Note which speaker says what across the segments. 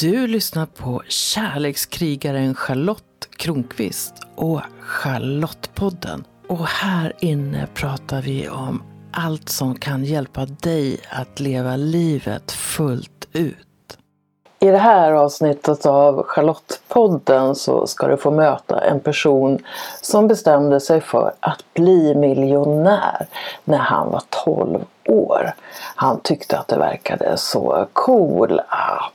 Speaker 1: Du lyssnar på kärlekskrigaren Charlotte Kronqvist och Charlottepodden. Och här inne pratar vi om allt som kan hjälpa dig att leva livet fullt ut. I det här avsnittet av Charlottepodden så ska du få möta en person som bestämde sig för att bli miljonär när han var 12 år. Han tyckte att det verkade så cool att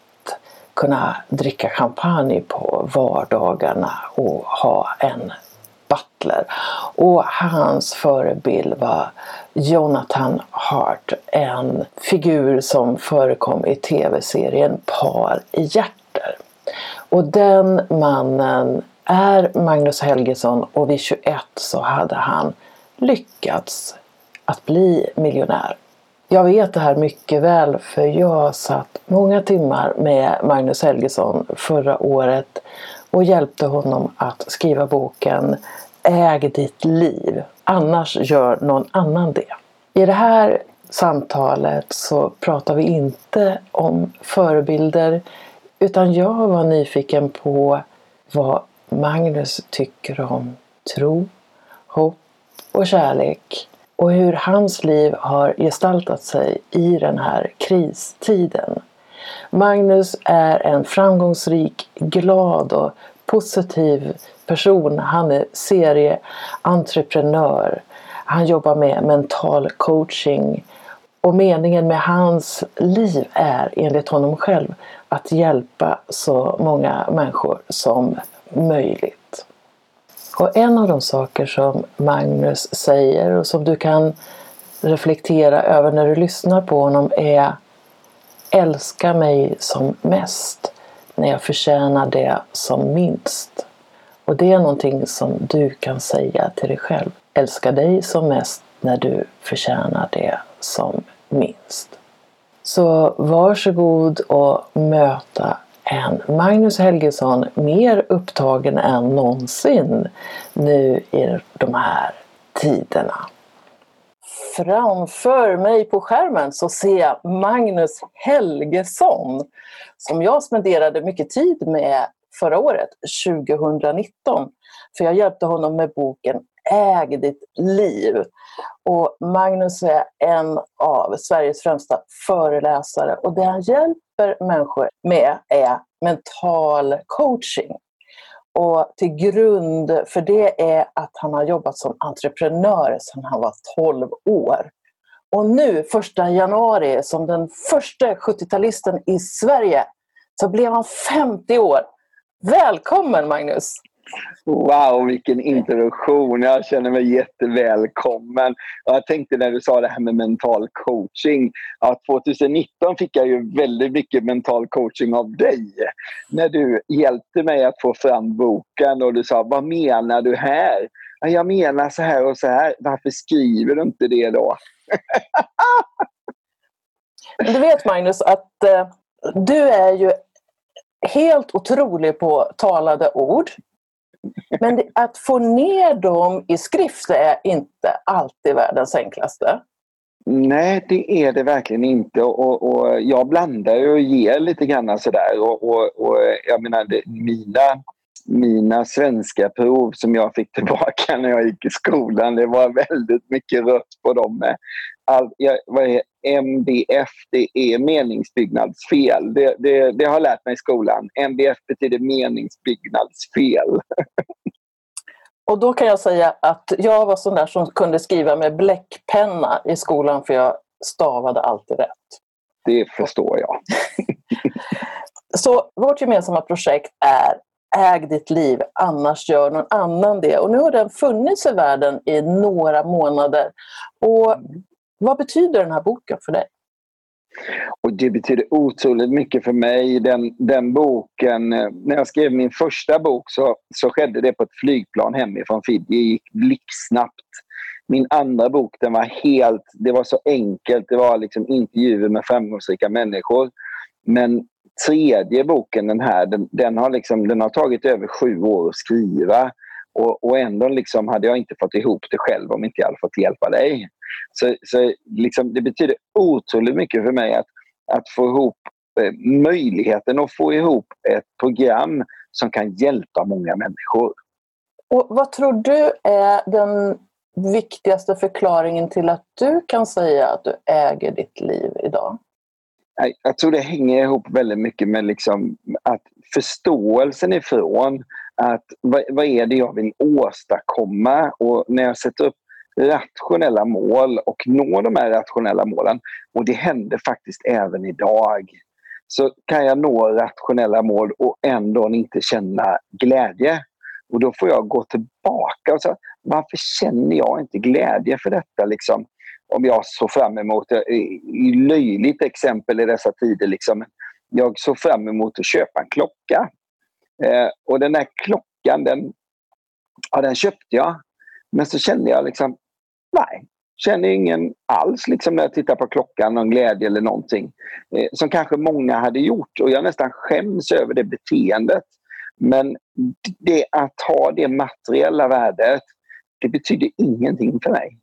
Speaker 1: kunna dricka champagne på vardagarna och ha en butler. Och hans förebild var Jonathan Hart, en figur som förekom i tv-serien Par i hjärter. Och den mannen är Magnus Helgesson och vid 21 så hade han lyckats att bli miljonär. Jag vet det här mycket väl för jag satt många timmar med Magnus Helgesson förra året och hjälpte honom att skriva boken Äg ditt liv, annars gör någon annan det. I det här samtalet så pratar vi inte om förebilder utan jag var nyfiken på vad Magnus tycker om tro, hopp och kärlek och hur hans liv har gestaltat sig i den här kristiden. Magnus är en framgångsrik, glad och positiv person. Han är serieentreprenör. Han jobbar med mental coaching och meningen med hans liv är enligt honom själv att hjälpa så många människor som möjligt. Och en av de saker som Magnus säger och som du kan reflektera över när du lyssnar på honom är Älska mig som mest när jag förtjänar det som minst. Och det är någonting som du kan säga till dig själv. Älska dig som mest när du förtjänar det som minst. Så varsågod och möta en Magnus Helgesson mer upptagen än någonsin nu i de här tiderna. Framför mig på skärmen så ser jag Magnus Helgesson som jag spenderade mycket tid med förra året, 2019. För jag hjälpte honom med boken Äg ditt liv. Och Magnus är en av Sveriges främsta föreläsare och det han hjälper människor med är mental coaching. Och till grund för det är att han har jobbat som entreprenör sedan han var 12 år. Och nu, första januari, som den första 70-talisten i Sverige, så blev han 50 år. Välkommen Magnus!
Speaker 2: Wow, vilken introduktion. Jag känner mig jättevälkommen. Jag tänkte när du sa det här med mental coaching. Att 2019 fick jag ju väldigt mycket mental coaching av dig. När du hjälpte mig att få fram boken och du sa, vad menar du här? Jag menar så här och så här. Varför skriver du inte det då?
Speaker 1: du vet Magnus att eh, du är ju helt otrolig på talade ord. Men att få ner dem i skrift är inte alltid världens enklaste.
Speaker 2: Nej, det är det verkligen inte. Och, och jag blandar och ger lite grann sådär. Och, och, och jag menar, det, mina, mina svenska prov som jag fick tillbaka när jag gick i skolan, det var väldigt mycket rött på dem. Med all, jag, vad är MBF? Det är meningsbyggnadsfel. Det, det, det har jag lärt mig i skolan. MBF betyder meningsbyggnadsfel.
Speaker 1: Och då kan jag säga att jag var sån där som kunde skriva med bläckpenna i skolan för jag stavade alltid rätt.
Speaker 2: Det förstår jag.
Speaker 1: Så vårt gemensamma projekt är Äg ditt liv, annars gör någon annan det. Och nu har den funnits i världen i några månader. Och vad betyder den här boken för dig?
Speaker 2: Och det betyder otroligt mycket för mig. Den, den boken, eh, när jag skrev min första bok så, så skedde det på ett flygplan hemifrån Fiji. Det gick blixtsnabbt. Min andra bok den var helt, det var så enkelt. Det var liksom intervjuer med framgångsrika människor. Men tredje boken, den här, den, den har, liksom, den har tagit över sju år att skriva. Och, och ändå liksom hade jag inte fått ihop det själv om inte jag hade fått hjälpa dig. Så, så liksom, det betyder otroligt mycket för mig att, att få ihop eh, möjligheten att få ihop ett program som kan hjälpa många människor.
Speaker 1: Och Vad tror du är den viktigaste förklaringen till att du kan säga att du äger ditt liv idag?
Speaker 2: Jag tror det hänger ihop väldigt mycket med liksom att förståelsen ifrån att vad, vad är det jag vill åstadkomma och när jag sätter upp rationella mål och når de här rationella målen och det händer faktiskt även idag så kan jag nå rationella mål och ändå inte känna glädje. Och då får jag gå tillbaka och säga varför känner jag inte glädje för detta? Liksom, om jag såg fram emot, ett löjligt exempel i dessa tider, liksom, jag såg fram emot att köpa en klocka. Eh, och den där klockan, den, ja, den köpte jag. Men så kände jag liksom, nej, känner ingen alls liksom när jag tittar på klockan, någon glädje eller någonting. Eh, som kanske många hade gjort och jag nästan skäms över det beteendet. Men det att ha det materiella värdet, det betyder ingenting för mig.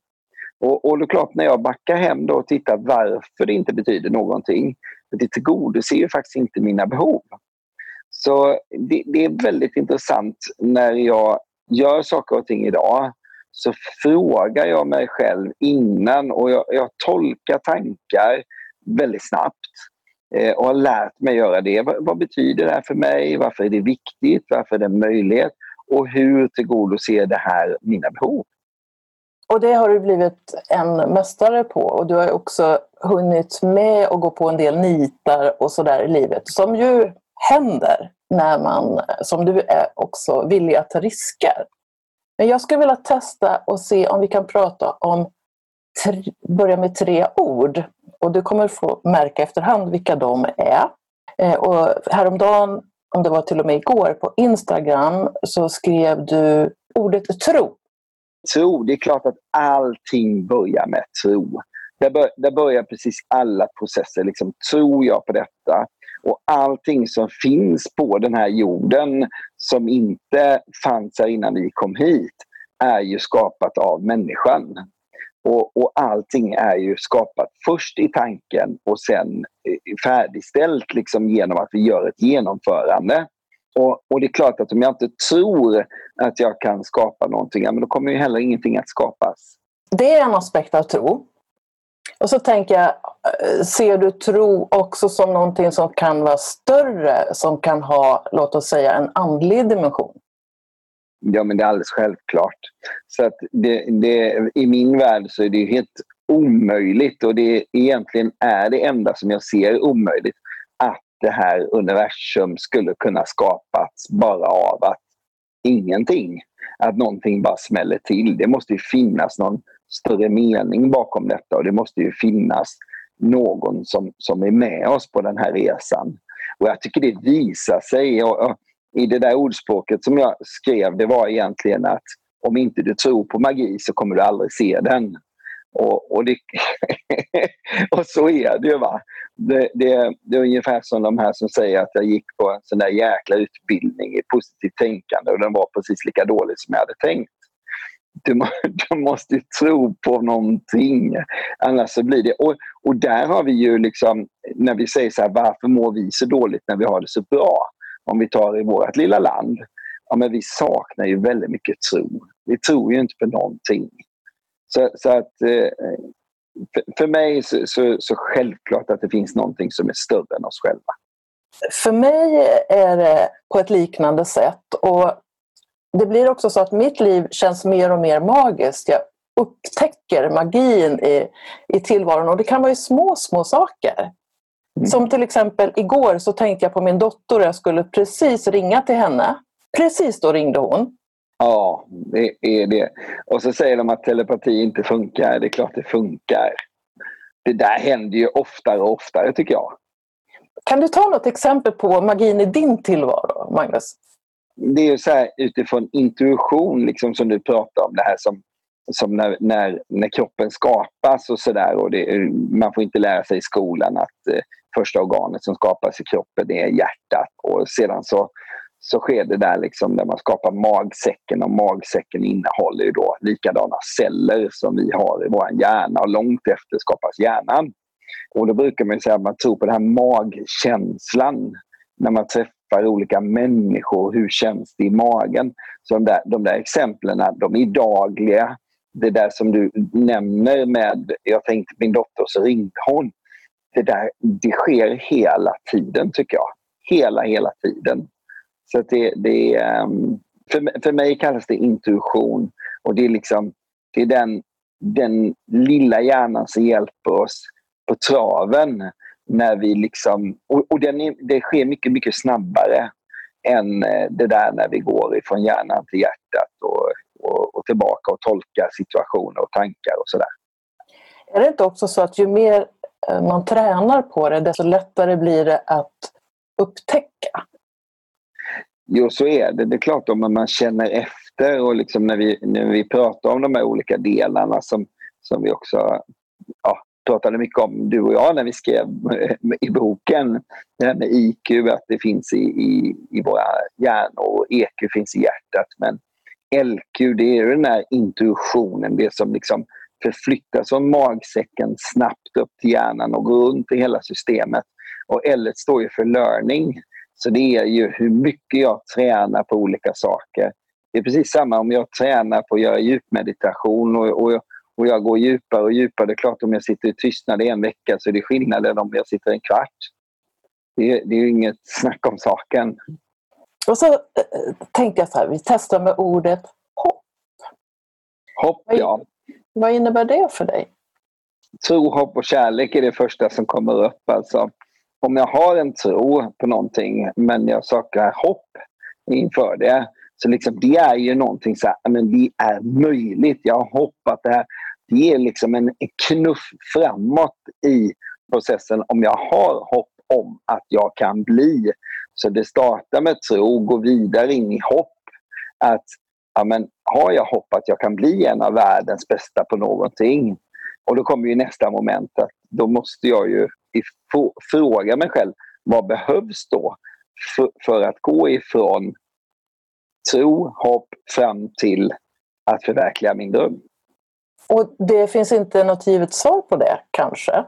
Speaker 2: Och, och det är klart, när jag backar hem då och tittar varför det inte betyder någonting, det tillgodoser ju faktiskt inte mina behov. Så det, det, är väldigt intressant när jag gör saker och ting idag så frågar jag mig själv innan och jag, jag tolkar tankar väldigt snabbt eh, och har lärt mig göra det. Vad, vad, betyder det här för mig? Varför är det viktigt? Varför är det en möjlighet? Och hur tillgodoser det här mina behov?
Speaker 1: Och det har du blivit en mästare på och du har också hunnit med att gå på en del nitar och sådär i livet som ju händer när man, som du är också villig att ta risker. Men jag skulle vilja testa och se om vi kan prata om, tre, börja med tre ord. Och du kommer få märka efterhand vilka de är. Eh, och häromdagen, om det var till och med igår, på Instagram så skrev du ordet tro.
Speaker 2: Tro, det är klart att allting börjar med tro. Där, bör, där börjar precis alla processer. Liksom, tror jag på detta? Och allting som finns på den här jorden som inte fanns här innan vi kom hit är ju skapat av människan. Och, och allting är ju skapat först i tanken och sen eh, färdigställt liksom genom att vi gör ett genomförande. Och, och, det är klart att om jag inte tror att jag kan skapa någonting, ja, men då kommer ju heller ingenting att skapas.
Speaker 1: Det är en aspekt av tro. Och så tänker jag, eh, ser du tro också som någonting som kan vara större, som kan ha, låt oss säga, en andlig dimension?
Speaker 2: Ja, men det är alldeles självklart. Så att det, det, I min värld så är det helt omöjligt och det egentligen är det enda som jag ser omöjligt att det här universum skulle kunna skapats bara av att ingenting, att någonting bara smäller till. Det måste ju finnas någon större mening bakom detta och det måste ju finnas någon som, som är med oss på den här resan. Och jag tycker det visar sig och, och, i det där ordspråket som jag skrev, det var egentligen att om inte du tror på magi så kommer du aldrig se den. Och, och, det, och så är det ju. Va? Det, det, det, är ungefär som de här som säger att jag gick på en sån där jäkla utbildning i positivt tänkande och den var precis lika dålig som jag hade tänkt du, du måste ju tro på någonting. Annars så blir det... Och, och där har vi ju liksom, när vi säger så här, varför mår vi så dåligt när vi har det så bra? Om vi tar i vårt lilla land. Ja, men vi saknar ju väldigt mycket tro. Vi tror ju inte på någonting. Så, så att eh, för, för mig så, så, så självklart att det finns någonting som är större än oss själva.
Speaker 1: För mig är det på ett liknande sätt. Och det blir också så att mitt liv känns mer och mer magiskt. Jag upptäcker magin i, i tillvaron och det kan vara i små, små saker. Mm. Som till exempel igår så tänkte jag på min dotter och jag skulle precis ringa till henne. Precis då ringde hon.
Speaker 2: Ja, det är det. Och så säger de att telepati inte funkar. Det är klart det funkar. Det där händer ju oftare och oftare tycker jag.
Speaker 1: Kan du ta något exempel på magin i din tillvaro, Magnus?
Speaker 2: det är så här, utifrån intuition liksom, som du pratar om. Det här som, som när, när, när kroppen skapas och sådär. Man får inte lära sig i skolan att eh, första organet som skapas i kroppen är hjärtat. Och sedan så, så sker det där liksom när man skapar magsäcken och magsäcken innehåller ju då likadana celler som vi har i vår hjärna och långt efter skapas hjärnan. Och då brukar man säga att man tror på den här magkänslan när man träffar olika människor. Hur känns det i magen? Så de där, de där exemplen, de är dagliga. Det där som du nämner med, jag tänkte min dotter så ringde hon. Det där, det sker hela tiden tycker jag. Hela, hela tiden. Så det, det ehm, för, för mig kallas det intuition och det är liksom det är den, den lilla hjärnan som hjälper oss på traven när vi liksom, och, och den är, det sker mycket, mycket snabbare än eh, det där när vi går ifrån hjärnan till hjärtat och, och, och tillbaka och tolkar situationer och tankar och sådär.
Speaker 1: Är det inte också så att ju mer eh, man tränar på det, desto lättare blir det att upptäcka?
Speaker 2: Jo, så är det. Det är klart om man känner efter och liksom när, vi, när vi pratar om de här olika delarna som, som vi också ja, pratade mycket om, du och jag, när vi skrev i boken. Det här med IQ, att det finns i, i, i våra hjärnor och EQ finns i hjärtat. Men LQ, det är den här intuitionen, det som liksom förflyttas från magsäcken snabbt upp till hjärnan och går runt i hela systemet. Och L står ju för learning. Så det är ju hur mycket jag tränar på olika saker. Det är precis samma om jag tränar på att göra djupmeditation och, och, och jag går djupare och djupare. Det är klart om jag sitter i tystnad i en vecka så är det skillnad än om jag sitter en kvart. Det är, det är inget snack om saken.
Speaker 1: Och så äh, tänkte jag så här, vi testar med ordet hopp.
Speaker 2: Hopp, vad, ja.
Speaker 1: Vad innebär det för dig?
Speaker 2: Tro, hopp och kärlek är det första som kommer upp. Alltså, om jag har en tro på någonting men jag saknar hopp inför det så liksom, det är ju någonting så här, men det är möjligt. Jag har hopp att det här det är liksom en knuff framåt i processen om jag har hopp om att jag kan bli. Så det startar med tro, går vidare in i hopp. Att ja, men, har jag hopp att jag kan bli en av världens bästa på någonting? Och då kommer ju nästa moment att då måste jag ju fråga mig själv vad behövs då för, för att gå ifrån tro, hopp fram till att förverkliga min dröm.
Speaker 1: Och det finns inte något givet svar på det, kanske?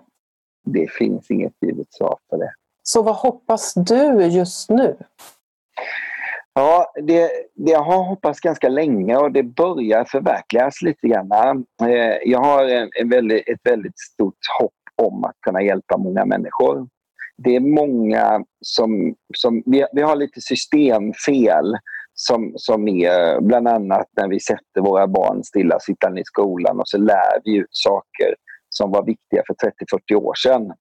Speaker 2: Det finns inget givet svar på det.
Speaker 1: Så vad hoppas du just nu?
Speaker 2: Ja, det, det har jag hoppats ganska länge och det börjar förverkligas lite grann. Eh, jag har en, en väldigt, ett väldigt stort hopp om att kunna hjälpa många människor. Det är många som... som vi, vi har lite systemfel som, som är bland annat när vi sätter våra barn stillasittande i skolan och så lär vi ut saker som var viktiga för 30-40 år sedan.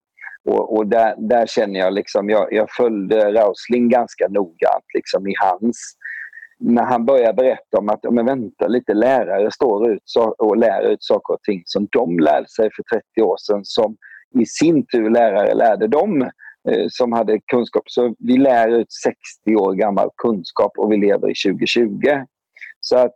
Speaker 2: Och, och där, där, känner jag liksom, jag, jag följde Rausling ganska noggrant liksom i hans när han börjar berätta om att men vänta lite, lärare står ut och lär ut saker och ting som de lärde sig för 30 år sedan som i sin tur lärare lärde dem eh, som hade kunskap. Så vi lär ut 60 år gammal kunskap och vi lever i 2020. Så att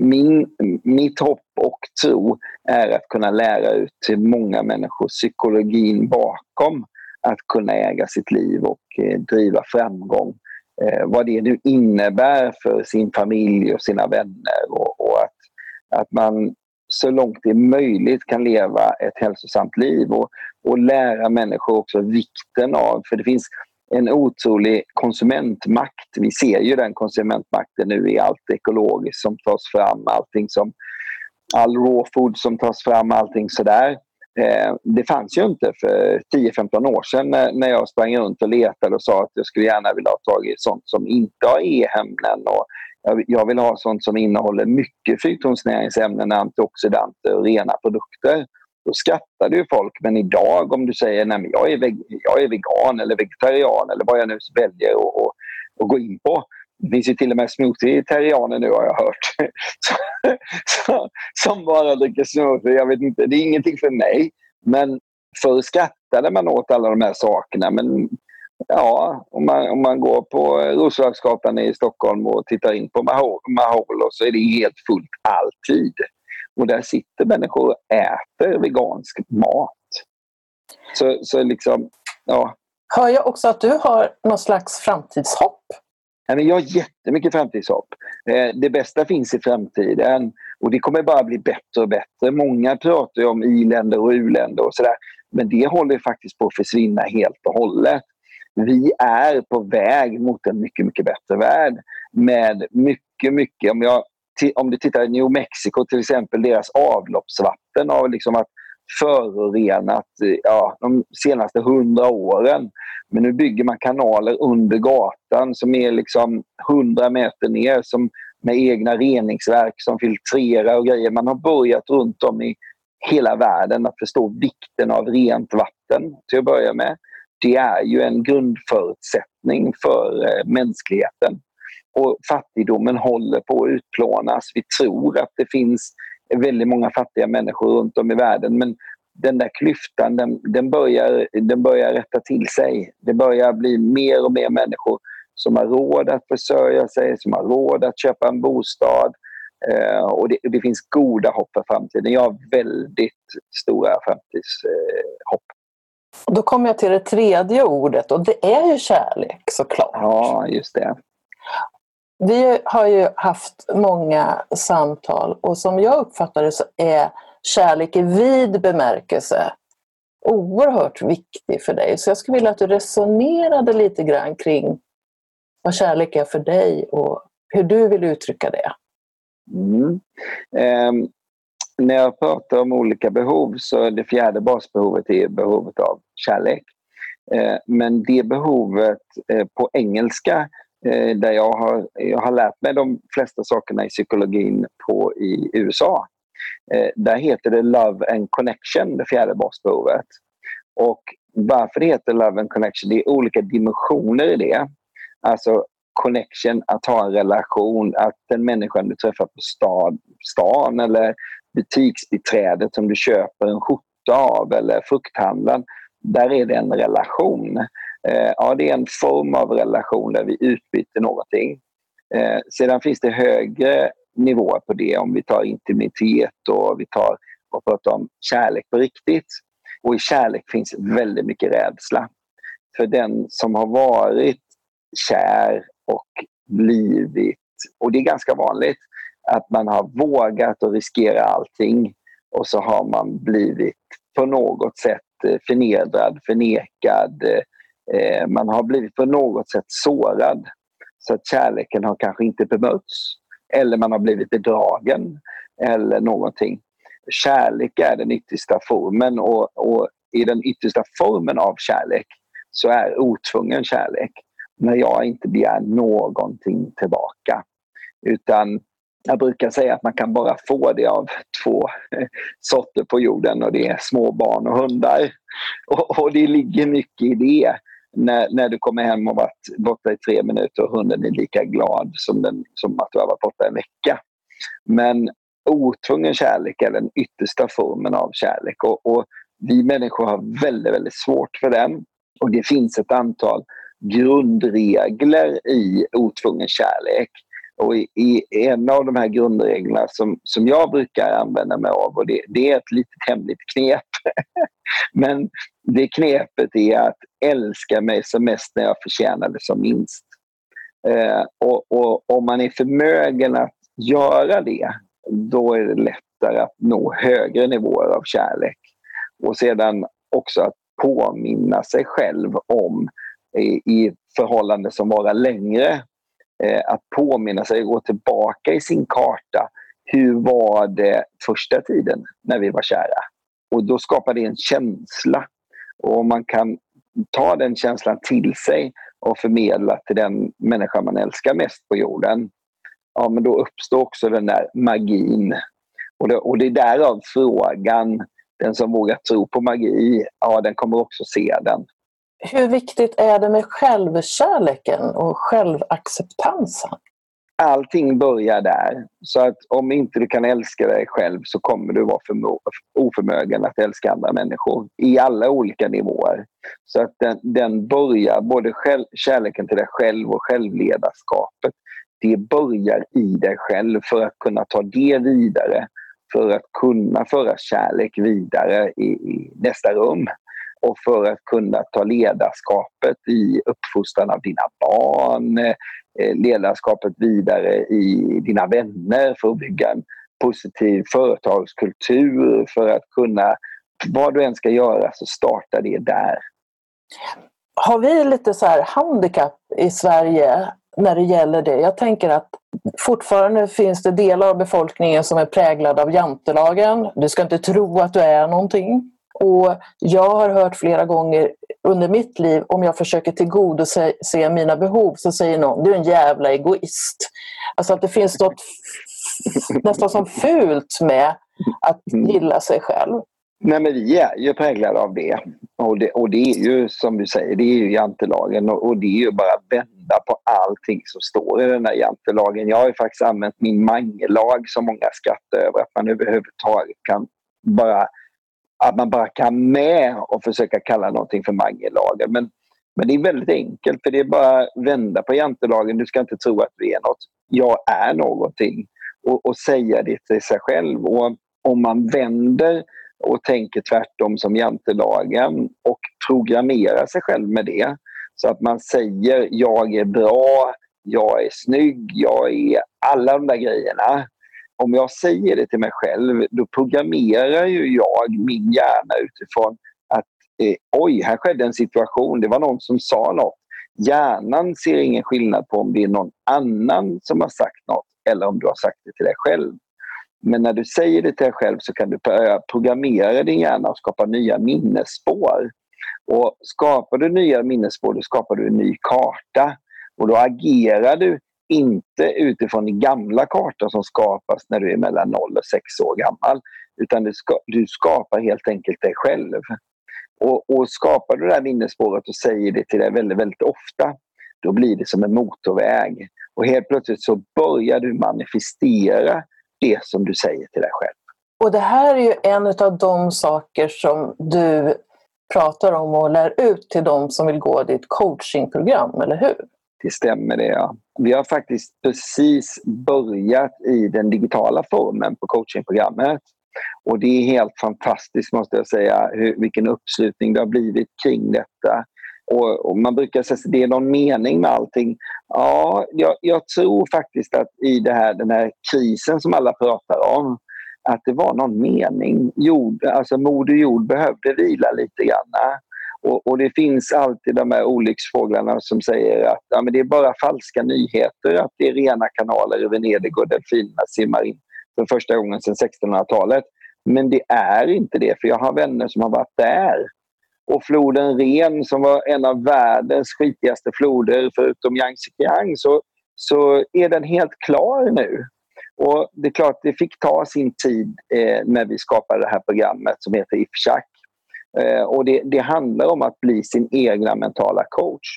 Speaker 2: min, mitt hopp och tro är att kunna lära ut till många människor psykologin bakom att kunna äga sitt liv och eh, driva framgång. Eh, vad det nu innebär för sin familj och sina vänner och, och att, att man så långt det är möjligt kan leva ett hälsosamt liv och, och lära människor också vikten av, för det finns en otrolig konsumentmakt. Vi ser ju den konsumentmakten nu i allt ekologiskt som tas fram, allting som all raw food som tas fram, allting sådär. Eh, det fanns ju inte för 10-15 år sedan när, när jag sprang runt och letade och sa att jag skulle gärna vilja ha tag i sånt som inte har e-ämnen och jag, jag vill ha sånt som innehåller mycket fyrtornsnäringsämnen, antioxidanter och rena produkter. Då skrattade ju folk. Men idag om du säger att jag, är jag är vegan eller vegetarian eller vad jag nu väljer att, att gå in på. Det finns ju till och med smoothie-terrianer nu har jag hört. som bara dricker smoothie. Jag vet inte, det är ingenting för mig. Men förr skrattade man åt alla de här sakerna. Men ja, om man, om man går på Roslagsgatan i Stockholm och tittar in på Maholo så är det helt fullt alltid. Och där sitter människor och äter vegansk mat. Så, så liksom, ja.
Speaker 1: Hör jag också att du har någon slags framtidshopp?
Speaker 2: Jag har jättemycket framtidshopp. Eh, det bästa finns i framtiden och det kommer bara bli bättre och bättre. Många pratar om i-länder och u-länder och sådär. Men det håller faktiskt på att försvinna helt och hållet. Vi är på väg mot en mycket, mycket bättre värld med mycket, mycket... Om, jag, om du tittar i New Mexico till exempel, deras avloppsvatten har liksom att förorenat ja, de senaste hundra åren. Men nu bygger man kanaler under gatan som är liksom 100 meter ner som med egna reningsverk som filtrerar och grejer. Man har börjat runt om i hela världen att förstå vikten av rent vatten till att börja med. Det är ju en grundförutsättning för eh, mänskligheten. Och fattigdomen håller på att utplånas. Vi tror att det finns väldigt många fattiga människor runt om i världen men den där klyftan den, den, börjar, den börjar rätta till sig. Det börjar bli mer och mer människor som har råd att försörja sig, som har råd att köpa en bostad. Eh, och det, det, finns goda hopp för framtiden. Jag har väldigt stora framtidshopp.
Speaker 1: Eh, Då kommer jag till det tredje ordet och det är ju kärlek såklart.
Speaker 2: Ja, just det.
Speaker 1: Vi har ju haft många samtal och som jag uppfattar det så är kärlek i vid bemärkelse oerhört viktig för dig. Så jag skulle vilja att du resonerade lite grann kring vad kärlek är för dig och hur du vill uttrycka det.
Speaker 2: Mm. Eh, när jag pratar om olika behov så är det fjärde basbehovet är behovet av kärlek. Eh, men det behovet eh, på engelska Eh, där jag har, jag har lärt mig de flesta sakerna i psykologin på i USA. Eh, där heter det Love and Connection, det fjärde basbehovet. Och varför det heter Love and Connection, det är olika dimensioner i det. Alltså connection, att ha en relation, att den människan du träffar på stad, stan eller butiksbiträdet som du köper en skjorta av eller frukthandlaren, där är det en relation. Eh, ja, det är en form av relation där vi utbyter någonting. Eh, sedan finns det högre nivåer på det om vi tar intimitet och vi tar och pratar om kärlek på riktigt. Och i kärlek finns väldigt mycket rädsla. För den som har varit kär och blivit, och det är ganska vanligt, att man har vågat och riskera allting och så har man blivit på något sätt eh, förnedrad, förnekad. Eh, man har blivit på något sätt sårad. Så att kärleken har kanske inte bemötts. Eller man har blivit bedragen eller någonting. Kärlek är den yttersta formen och, och i den yttersta formen av kärlek så är otvungen kärlek när jag inte begär någonting tillbaka. Utan jag brukar säga att man kan bara få det av två sorter på jorden och det är små barn och hundar. Och, och det ligger mycket i det. När, när du kommer hem och varit borta i tre minuter och hunden är lika glad som, den, som att du har varit borta en vecka. Men otvungen kärlek är den yttersta formen av kärlek och, och vi människor har väldigt, väldigt svårt för den. Och det finns ett antal grundregler i otvungen kärlek. Och i, i, en av de här grundreglerna som, som jag brukar använda mig av, och det, det är ett litet hemligt knep. Men det knepet är att älska mig som mest när jag förtjänar det som minst. Eh, och, och om man är förmögen att göra det, då är det lättare att nå högre nivåer av kärlek. Och sedan också att påminna sig själv om i, i förhållande som varar längre. Eh, att påminna sig, och gå tillbaka i sin karta. Hur var det första tiden när vi var kära? Och då skapar det en känsla. Och om man kan ta den känslan till sig och förmedla till den människa man älskar mest på jorden, ja men då uppstår också den där magin. Och det, och det är därav frågan, den som vågar tro på magi, ja den kommer också se den.
Speaker 1: Hur viktigt är det med självkärleken och självacceptansen?
Speaker 2: Allting börjar där. Så att om inte du kan älska dig själv så kommer du vara oförmögen att älska andra människor i alla olika nivåer. Så att den, den börjar, både själv, kärleken till dig själv och självledarskapet, det börjar i dig själv för att kunna ta det vidare för att kunna föra kärlek vidare i, i nästa rum och för att kunna ta ledarskapet i uppfostran av dina barn, Eh, ledarskapet vidare i dina vänner för att bygga en positiv företagskultur, för att kunna vad du än ska göra så starta det där.
Speaker 1: Har vi lite så här handikapp i Sverige när det gäller det? Jag tänker att fortfarande finns det delar av befolkningen som är präglade av jantelagen. Du ska inte tro att du är någonting. Och jag har hört flera gånger under mitt liv, om jag försöker tillgodose mina behov, så säger någon du är en jävla egoist. Alltså att det finns något nästan som fult med att gilla sig själv.
Speaker 2: Nej, men vi är ju präglade av det. Och, det. och det är ju som du säger, det är ju jantelagen och, och det är ju bara att vända på allting som står i den här jantelagen. Jag har ju faktiskt använt min mangelag som många skrattar över, att man överhuvudtaget kan bara att man bara kan med och försöka kalla någonting för mangelagen. Men, men det är väldigt enkelt för det är bara att vända på jantelagen. Du ska inte tro att du är något. Jag är någonting. Och, och säga det till sig själv. Och om man vänder och tänker tvärtom som jantelagen och programmerar sig själv med det. Så att man säger jag är bra, jag är snygg, jag är alla de där grejerna om jag säger det till mig själv, då programmerar ju jag min hjärna utifrån att eh, oj, här skedde en situation, det var någon som sa något. Hjärnan ser ingen skillnad på om det är någon annan som har sagt något eller om du har sagt det till dig själv. Men när du säger det till dig själv så kan du eh, programmera din hjärna och skapa nya minnesspår. Och skapar du nya minnesspår, då skapar du en ny karta. Och då agerar du inte utifrån den gamla kartan som skapas när du är mellan 0 och 6 år gammal. Utan du, ska, du skapar helt enkelt dig själv. Och, och skapar du det här minnesspåret och säger det till dig väldigt, väldigt ofta, då blir det som en motorväg. Och helt plötsligt så börjar du manifestera det som du säger till dig själv.
Speaker 1: Och det här är ju en av de saker som du pratar om och lär ut till de som vill gå ditt coachingprogram, eller hur?
Speaker 2: Det stämmer det, ja. Vi har faktiskt precis börjat i den digitala formen på coachingprogrammet. Och det är helt fantastiskt måste jag säga hur, vilken uppslutning det har blivit kring detta. Och, och man brukar säga att det är någon mening med allting. Ja, jag, jag, tror faktiskt att i det här, den här krisen som alla pratar om att det var någon mening. Jord, alltså Moder Jord behövde vila lite grann. Och, och, det finns alltid de här olycksfåglarna som säger att ja, men det är bara falska nyheter att det är rena kanaler i Venedig och delfinerna simmar in för första gången sedan 1600-talet. Men det är inte det, för jag har vänner som har varit där. Och floden Ren som var en av världens skitigaste floder förutom Yangtze-Kiang så, så är den helt klar nu. Och det är klart, det fick ta sin tid eh, när vi skapade det här programmet som heter IFCHAC. Eh, och det, det, handlar om att bli sin egna mentala coach.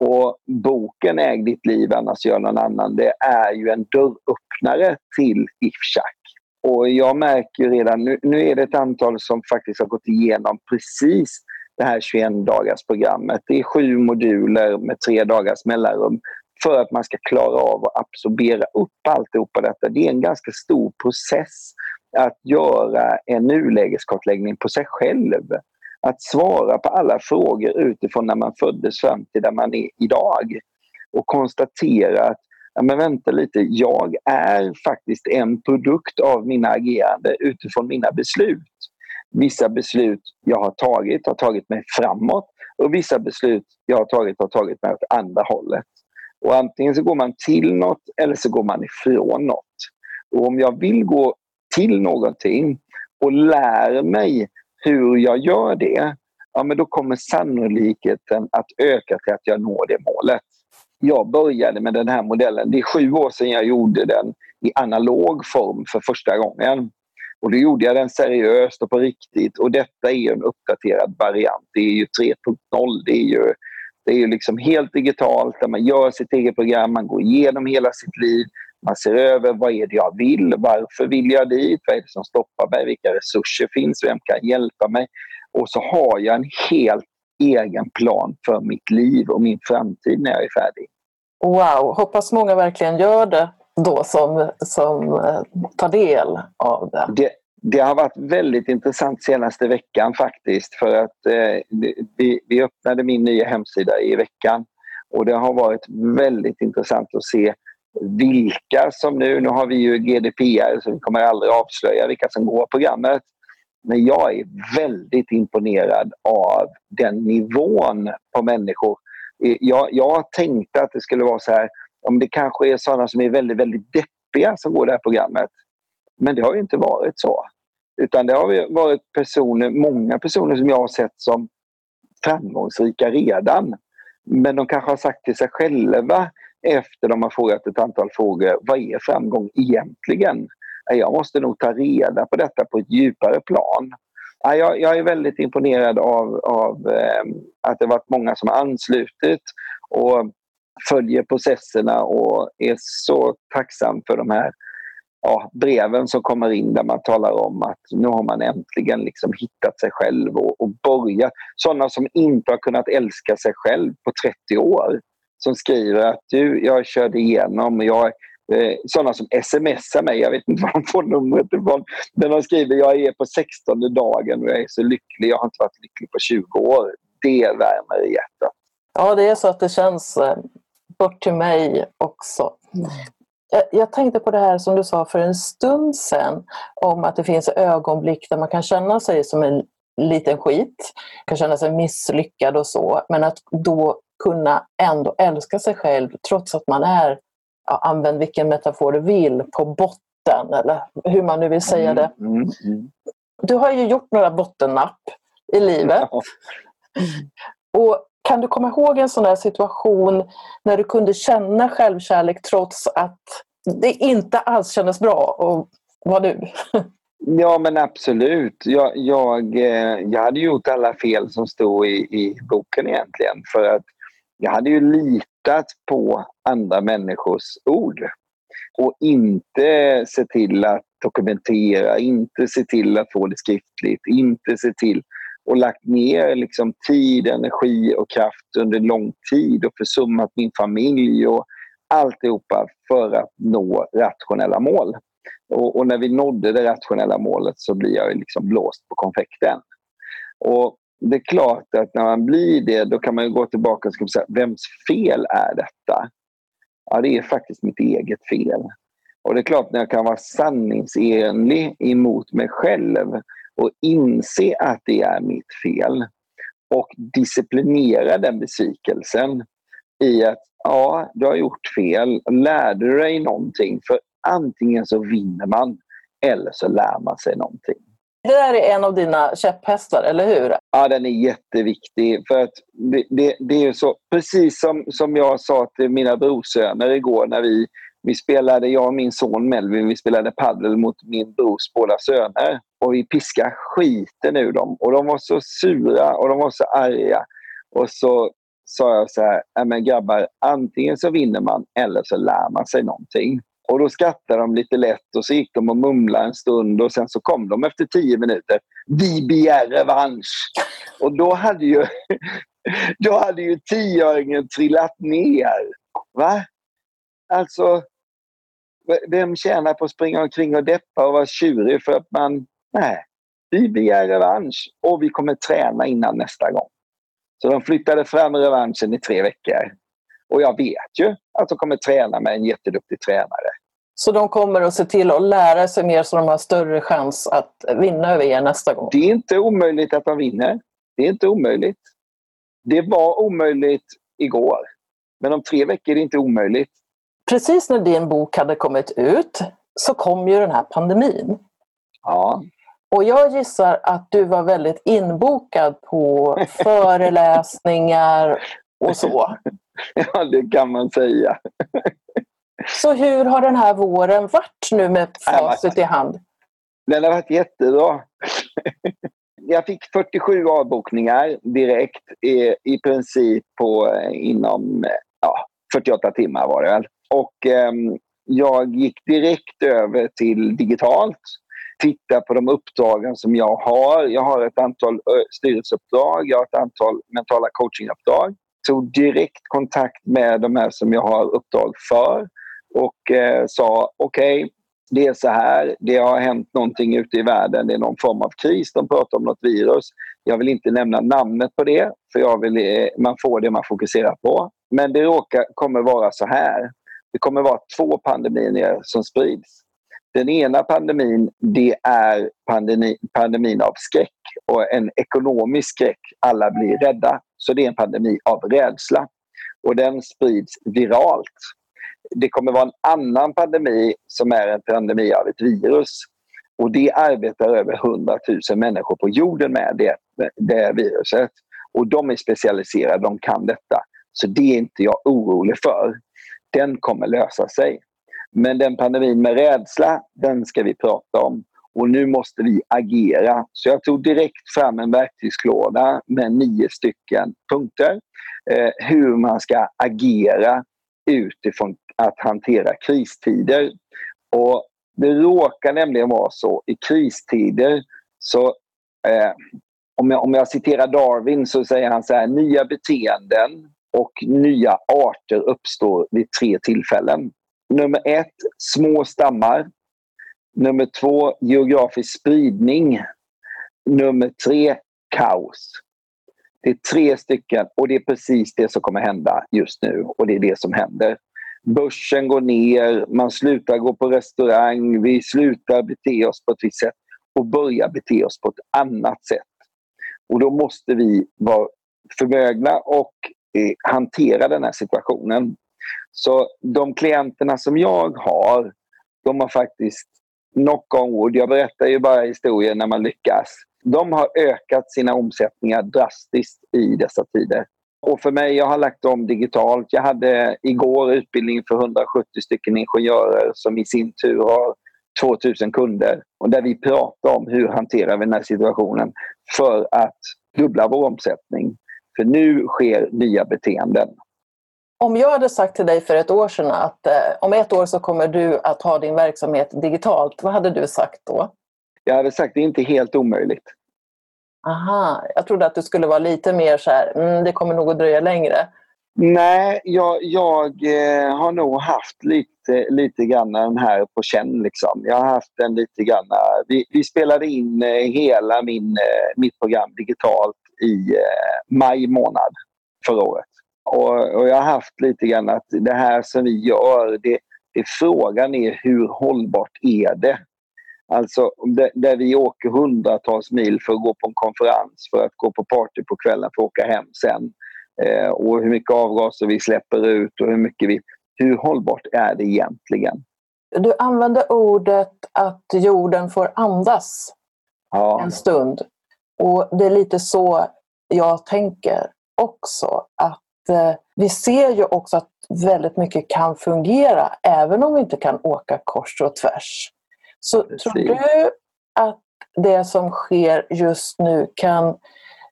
Speaker 2: Och boken Äg ditt liv, annars gör någon annan, det är ju en dörröppnare till Ifchak. Och jag märker redan nu, nu är det ett antal som faktiskt har gått igenom precis det här 21 dagars programmet. Det är sju moduler med tre dagars mellanrum för att man ska klara av att absorbera upp alltihopa detta. Det är en ganska stor process att göra en nulägeskartläggning på sig själv. Att svara på alla frågor utifrån när man föddes fram till där man är idag. Och konstatera att ja, men vänta lite, jag är faktiskt en produkt av mina agerande utifrån mina beslut. Vissa beslut jag har tagit har tagit mig framåt och vissa beslut jag har tagit har tagit mig åt andra hållet. Och antingen så går man till något eller så går man ifrån något. Och om jag vill gå till någonting och lär mig hur jag gör det, ja, men då kommer sannolikheten att öka till att jag når det målet. Jag började med den här modellen. Det är sju år sedan jag gjorde den i analog form för första gången. Och då gjorde jag den seriöst och på riktigt. Och detta är en uppdaterad variant. Det är ju 3.0. Det är ju, det är ju liksom helt digitalt där man gör sitt eget program, man går igenom hela sitt liv. Man ser över vad är det jag vill, varför vill jag dit, vad är det som stoppar mig, vilka resurser finns, vem kan hjälpa mig? Och så har jag en helt egen plan för mitt liv och min framtid när jag är färdig.
Speaker 1: Wow, hoppas många verkligen gör det då som, som eh, tar del av det.
Speaker 2: det. Det har varit väldigt intressant senaste veckan faktiskt för att eh, vi, vi öppnade min nya hemsida i veckan och det har varit väldigt intressant att se vilka som nu, nu har vi ju GDPR så vi kommer aldrig avslöja vilka som går programmet. Men jag är väldigt imponerad av den nivån på människor. Eh, jag, jag tänkte att det skulle vara så här, om det kanske är sådana som är väldigt, väldigt deppiga som går det här programmet. Men det har ju inte varit så. Utan det har varit personer, många personer som jag har sett som framgångsrika redan. Men de kanske har sagt till sig själva efter de har frågat ett antal frågor, vad är framgång egentligen? Jag måste nog ta reda på detta på ett djupare plan. Jag, jag är väldigt imponerad av, av eh, att det varit många som har anslutit och följer processerna och är så tacksam för de här ja, breven som kommer in där man talar om att nu har man äntligen liksom hittat sig själv och, och börjat. Sådana som inte har kunnat älska sig själv på 30 år. Som skriver att du, jag körde igenom, jag, eh, sådana som smsar mig, jag vet inte var de får numret ifrån. Men de skriver jag är på 16 dagen och jag är så lycklig, jag har inte varit lycklig på 20 år. Det värmer i hjärtat.
Speaker 1: Ja, det är så att det känns eh, bort till mig också. Mm. Jag tänkte på det här som du sa för en stund sedan om att det finns ögonblick där man kan känna sig som en liten skit, kan känna sig misslyckad och så, men att då kunna ändå älska sig själv trots att man är, ja, använd vilken metafor du vill, på botten eller hur man nu vill säga det. Mm, mm, mm. Du har ju gjort några bottennapp i livet. Och kan du komma ihåg en sån där situation när du kunde känna självkärlek trots att det inte alls kändes bra och var du?
Speaker 2: Ja men absolut. Jag, jag, eh, jag hade gjort alla fel som stod i, i boken egentligen för att jag hade ju litat på andra människors ord och inte se till att dokumentera, inte se till att få det skriftligt, inte se till och lagt ner liksom tid, energi och kraft under lång tid och försummat min familj och alltihopa för att nå rationella mål. Och, och, när vi nådde det rationella målet så blir jag liksom blåst på konfekten. Och det är klart att när man blir det, då kan man gå tillbaka och säga, vems fel är detta? Ja, det är faktiskt mitt eget fel. Och det är klart, när jag kan vara sanningsenlig emot mig själv och inse att det är mitt fel och disciplinera den besvikelsen i att ja, du har gjort fel. Lärde du dig någonting? För antingen så vinner man eller så lär man sig någonting.
Speaker 1: Det där är en av dina käpphästar, eller hur?
Speaker 2: Ja, den är jätteviktig. För att det, det, det är så, precis som, som jag sa till mina brorsöner igår när vi, vi spelade, jag och min son Melvin, vi spelade paddel mot min brors båda söner. Och vi piskade skiten ur dem. Och de var så sura och de var så arga. Och så sa jag så här, men grabbar, antingen så vinner man eller så lär man sig någonting. Och då skrattade de lite lätt och så gick de och mumlade en stund och sen så kom de efter tio minuter. Vi begär revansch! Och då hade ju, då hade ju tioöringen trillat ner. Va? Alltså, vem tjänar på att springa omkring och deppa och vara tjurig för att man... Nej, vi begär revansch och vi kommer träna innan nästa gång. Så de flyttade fram revanschen i tre veckor. Och jag vet ju att de kommer träna med en jätteduktig tränare.
Speaker 1: Så de kommer att se till att lära sig mer så de har större chans att vinna över er nästa gång?
Speaker 2: Det är inte omöjligt att de vinner. Det är inte omöjligt. Det var omöjligt igår. Men om tre veckor är det inte omöjligt.
Speaker 1: Precis när din bok hade kommit ut så kom ju den här pandemin.
Speaker 2: Ja.
Speaker 1: Och jag gissar att du var väldigt inbokad på föreläsningar och så.
Speaker 2: Ja, det kan man säga.
Speaker 1: Så hur har den här våren varit nu med facit i hand?
Speaker 2: Den har varit jättebra. Jag fick 47 avbokningar direkt i, i princip på, inom ja, 48 timmar var det väl. Och eh, jag gick direkt över till digitalt titta på de uppdragen som jag har. Jag har ett antal styrelseuppdrag, jag har ett antal mentala coachinguppdrag. Tog direkt kontakt med de här som jag har uppdrag för och eh, sa okej, okay, det är så här, det har hänt någonting ute i världen, det är någon form av kris, de pratar om något virus. Jag vill inte nämna namnet på det, för jag vill, eh, man får det man fokuserar på. Men det råkar, kommer vara så här. Det kommer vara två pandemier som sprids. Den ena pandemin det är pandemi, pandemin av skräck och en ekonomisk skräck. Alla blir rädda. Så det är en pandemi av rädsla. Och den sprids viralt. Det kommer vara en annan pandemi som är en pandemi av ett virus. Och det arbetar över 100 000 människor på jorden med det, det viruset. Och de är specialiserade, de kan detta. Så det är inte jag orolig för. Den kommer lösa sig. Men den pandemin med rädsla, den ska vi prata om. Och nu måste vi agera. Så jag tog direkt fram en verktygslåda med nio stycken punkter. Eh, hur man ska agera utifrån att hantera kristider. Och det råkar nämligen vara så i kristider så eh, om, jag, om jag citerar Darwin så säger han så här nya beteenden och nya arter uppstår vid tre tillfällen. Nummer ett, små stammar. Nummer två, geografisk spridning. Nummer tre, kaos. Det är tre stycken och det är precis det som kommer hända just nu och det är det som händer. Börsen går ner, man slutar gå på restaurang, vi slutar bete oss på ett visst sätt och börjar bete oss på ett annat sätt. Och då måste vi vara förmögna och eh, hantera den här situationen. Så de klienterna som jag har, de har faktiskt knock on wood, jag berättar ju bara historier när man lyckas. De har ökat sina omsättningar drastiskt i dessa tider. Och för mig, jag har lagt om digitalt. Jag hade igår utbildning för 170 stycken ingenjörer som i sin tur har 2000 kunder. Och där vi pratar om hur hanterar vi den här situationen för att dubbla vår omsättning. För nu sker nya beteenden.
Speaker 1: Om jag hade sagt till dig för ett år sedan att eh, om ett år så kommer du att ha din verksamhet digitalt, vad hade du sagt då?
Speaker 2: Jag hade sagt det är inte helt omöjligt.
Speaker 1: Aha, jag trodde att du skulle vara lite mer så här, mm, det kommer nog att dröja längre.
Speaker 2: Nej, jag, jag eh, har nog haft lite, lite grann den här på känn. Liksom. Jag har haft den lite grann. Vi, vi spelade in eh, hela min, eh, mitt program digitalt i maj månad förra året. Och, och, jag har haft lite grann att det här som vi gör, det, det frågan är hur hållbart är det? Alltså där vi åker hundratals mil för att gå på en konferens, för att gå på party på kvällen för att åka hem sen. Eh, och hur mycket avgaser vi släpper ut och hur mycket vi... Hur hållbart är det egentligen?
Speaker 1: Du använder ordet att jorden får andas ja. en stund. Och det är lite så jag tänker också. Att vi ser ju också att väldigt mycket kan fungera även om vi inte kan åka kors och tvärs. Så Precis. tror du att det som sker just nu kan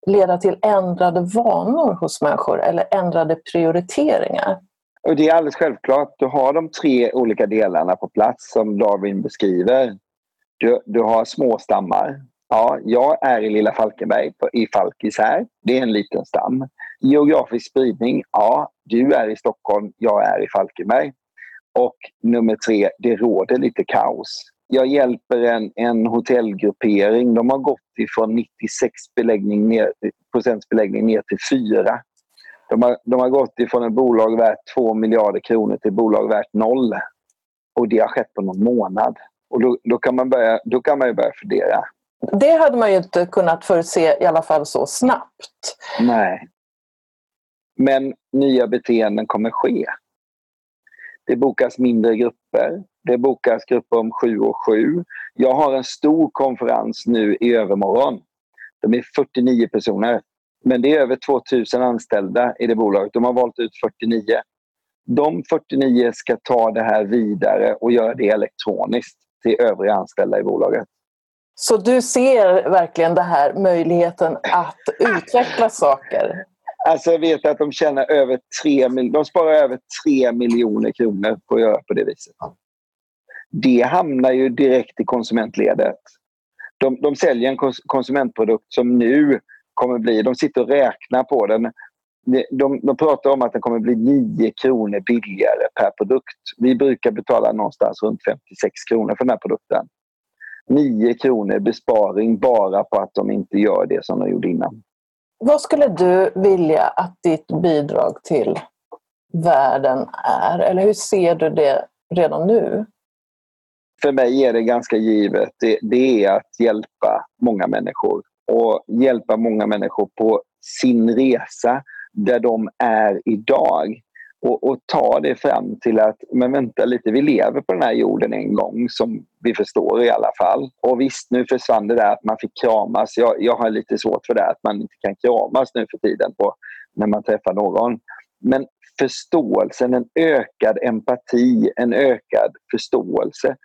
Speaker 1: leda till ändrade vanor hos människor eller ändrade prioriteringar?
Speaker 2: Och det är alldeles självklart. Du har de tre olika delarna på plats som Darwin beskriver. Du, du har småstammar. Ja, jag är i Lilla Falkenberg på, i Falkis här. Det är en liten stam. Geografisk spridning. Ja, du är i Stockholm, jag är i Falkenberg. Och nummer tre, det råder lite kaos jag hjälper en, en hotellgruppering. De har gått ifrån 96 beläggning ner, procents beläggning ner till 4. De har, de har gått ifrån ett bolag värt 2 miljarder kronor till ett bolag värt noll. Och det har skett på någon månad. Och då, då, kan, man börja, då kan man ju börja fundera.
Speaker 1: Det hade man ju inte kunnat förutse i alla fall så snabbt.
Speaker 2: Nej. Men nya beteenden kommer ske. Det bokas mindre grupper. Det bokas grupper om sju och sju. Jag har en stor konferens nu i övermorgon. De är 49 personer. Men det är över 2000 anställda i det bolaget. De har valt ut 49. De 49 ska ta det här vidare och göra det elektroniskt till övriga anställda i bolaget.
Speaker 1: Så du ser verkligen den här möjligheten att utveckla saker?
Speaker 2: Alltså jag vet att de tjänar över 3 de sparar över 3 miljoner kronor på att göra på det viset det hamnar ju direkt i konsumentledet. De, de säljer en konsumentprodukt som nu kommer bli, de sitter och räknar på den. De, de pratar om att den kommer bli 9 kronor billigare per produkt. Vi brukar betala någonstans runt 56 kronor för den här produkten. 9 kronor besparing bara på att de inte gör det som de gjorde innan.
Speaker 1: Vad skulle du vilja att ditt bidrag till världen är? Eller hur ser du det redan nu?
Speaker 2: För mig är det ganska givet. Det, det är att hjälpa många människor och hjälpa många människor på sin resa där de är idag och, och ta det fram till att, men vänta lite, vi lever på den här jorden en gång som vi förstår i alla fall. Och visst, nu försvann det där att man fick kramas. Jag, jag har lite svårt för det, att man inte kan kramas nu för tiden på, när man träffar någon. Men förståelsen, en ökad empati, en ökad förståelse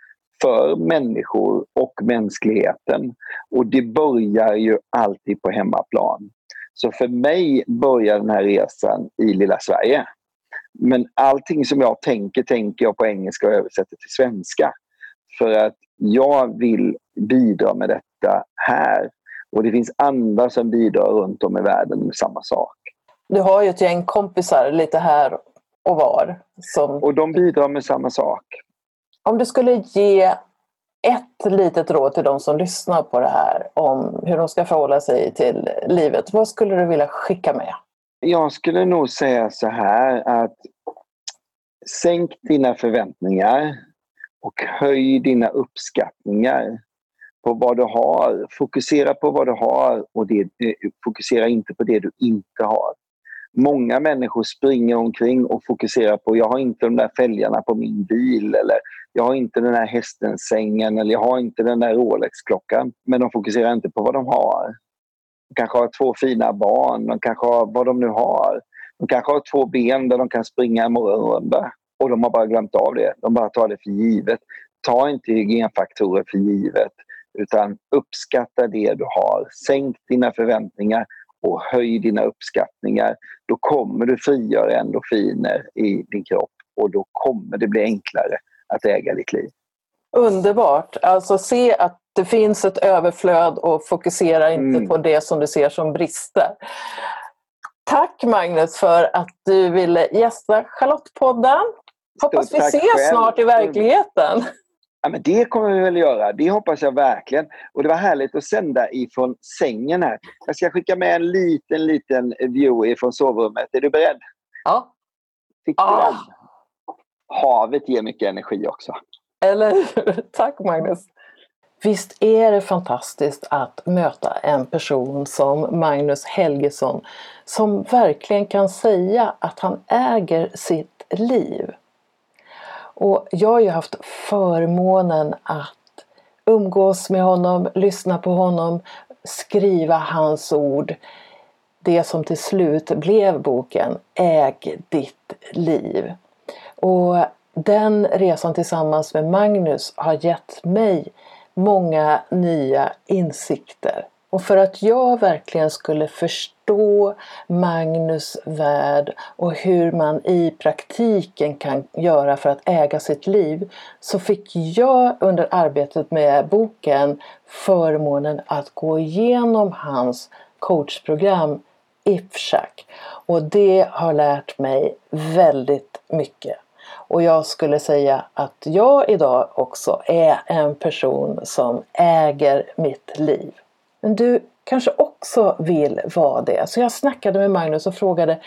Speaker 2: för människor och mänskligheten. Och det börjar ju alltid på hemmaplan. Så för mig börjar den här resan i lilla Sverige. Men allting som jag tänker, tänker jag på engelska och översätter till svenska. För att jag vill bidra med detta här. Och det finns andra som bidrar runt om i världen med samma sak.
Speaker 1: Du har ju ett gäng kompisar lite här och var. Som...
Speaker 2: Och de bidrar med samma sak.
Speaker 1: Om du skulle ge ett litet råd till de som lyssnar på det här om hur de ska förhålla sig till livet, vad skulle du vilja skicka med?
Speaker 2: Jag skulle nog säga så här att sänk dina förväntningar och höj dina uppskattningar på vad du har. Fokusera på vad du har och det, eh, fokusera inte på det du inte har. Många människor springer omkring och fokuserar på jag har inte de där fälgarna på min bil eller jag har inte den här hästens sängen eller jag har inte den där Rolex-klockan. Men de fokuserar inte på vad de har. De kanske har två fina barn, de kanske har vad de nu har. De kanske har två ben där de kan springa en morgonrunda och de har bara glömt av det. De bara tar det för givet. Ta inte hygienfaktorer för givet utan uppskatta det du har. Sänk dina förväntningar och höj dina uppskattningar. Då kommer du frigöra endorfiner i din kropp och då kommer det bli enklare att äga ditt liv.
Speaker 1: Underbart! Alltså se att det finns ett överflöd och fokusera inte mm. på det som du ser som brister. Tack Magnus för att du ville gästa Charlottepodden. Hoppas vi ses själv. snart i verkligheten.
Speaker 2: Ja, men det kommer vi väl göra. Det hoppas jag verkligen. Och det var härligt att sända ifrån sängen här. Jag ska skicka med en liten, liten view ifrån sovrummet. Är du beredd?
Speaker 1: Ja.
Speaker 2: Fick du ah. Havet ger mycket energi också.
Speaker 1: Eller? Tack Magnus. Visst är det fantastiskt att möta en person som Magnus Helgesson som verkligen kan säga att han äger sitt liv. Och jag har ju haft förmånen att umgås med honom, lyssna på honom, skriva hans ord. Det som till slut blev boken Äg ditt liv. Och den resan tillsammans med Magnus har gett mig många nya insikter. Och för att jag verkligen skulle förstå Magnus värld och hur man i praktiken kan göra för att äga sitt liv så fick jag under arbetet med boken förmånen att gå igenom hans coachprogram IFSHAK och det har lärt mig väldigt mycket. Och jag skulle säga att jag idag också är en person som äger mitt liv. Men du kanske också vill vara det. Så jag snackade med Magnus och frågade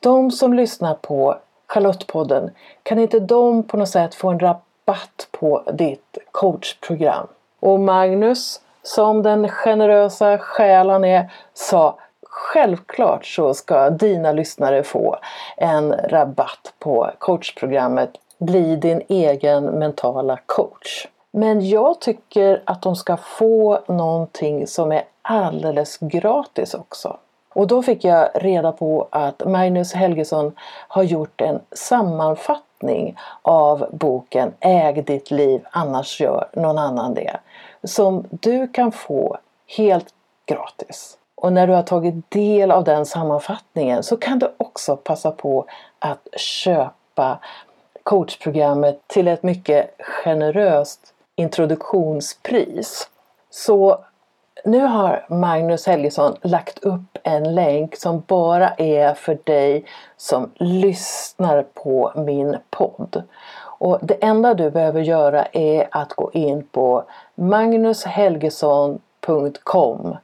Speaker 1: de som lyssnar på Charlottepodden, kan inte de på något sätt få en rabatt på ditt coachprogram? Och Magnus, som den generösa själ han är, sa Självklart så ska dina lyssnare få en rabatt på coachprogrammet Bli din egen mentala coach. Men jag tycker att de ska få någonting som är alldeles gratis också. Och då fick jag reda på att Magnus Helgesson har gjort en sammanfattning av boken Äg ditt liv, annars gör någon annan det. Som du kan få helt gratis. Och när du har tagit del av den sammanfattningen så kan du också passa på att köpa coachprogrammet till ett mycket generöst introduktionspris. Så nu har Magnus Helgesson lagt upp en länk som bara är för dig som lyssnar på min podd. Och det enda du behöver göra är att gå in på magnushelgesson.com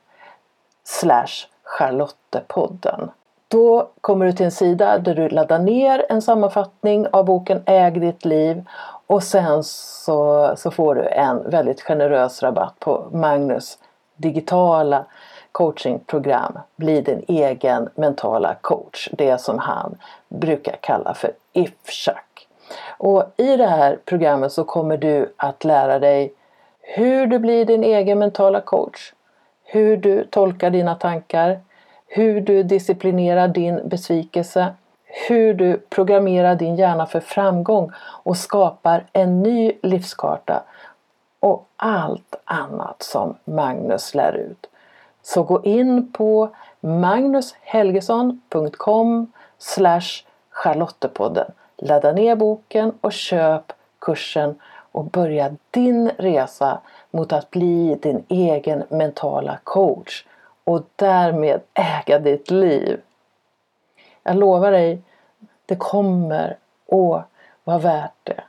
Speaker 1: slash Charlottepodden. Då kommer du till en sida där du laddar ner en sammanfattning av boken Äg ditt liv och sen så, så får du en väldigt generös rabatt på Magnus digitala coachingprogram Bli din egen mentala coach. Det som han brukar kalla för IFShack. Och i det här programmet så kommer du att lära dig hur du blir din egen mentala coach. Hur du tolkar dina tankar. Hur du disciplinerar din besvikelse. Hur du programmerar din hjärna för framgång och skapar en ny livskarta. Och allt annat som Magnus lär ut. Så gå in på magnushelgesson.com charlottepodden. Ladda ner boken och köp kursen och börja din resa mot att bli din egen mentala coach och därmed äga ditt liv. Jag lovar dig, det kommer att vara värt det.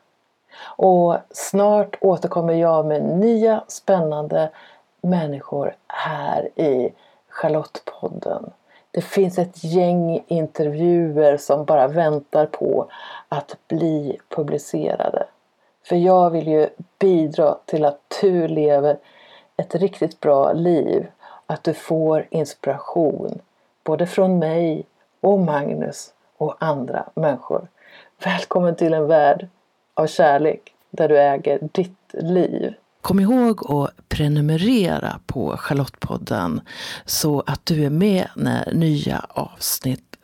Speaker 1: Och snart återkommer jag med nya spännande människor här i Charlottepodden. Det finns ett gäng intervjuer som bara väntar på att bli publicerade. För jag vill ju bidra till att du lever ett riktigt bra liv. Att du får inspiration både från mig och Magnus och andra människor. Välkommen till en värld av kärlek där du äger ditt liv. Kom ihåg att prenumerera på Charlottepodden så att du är med när nya avsnitt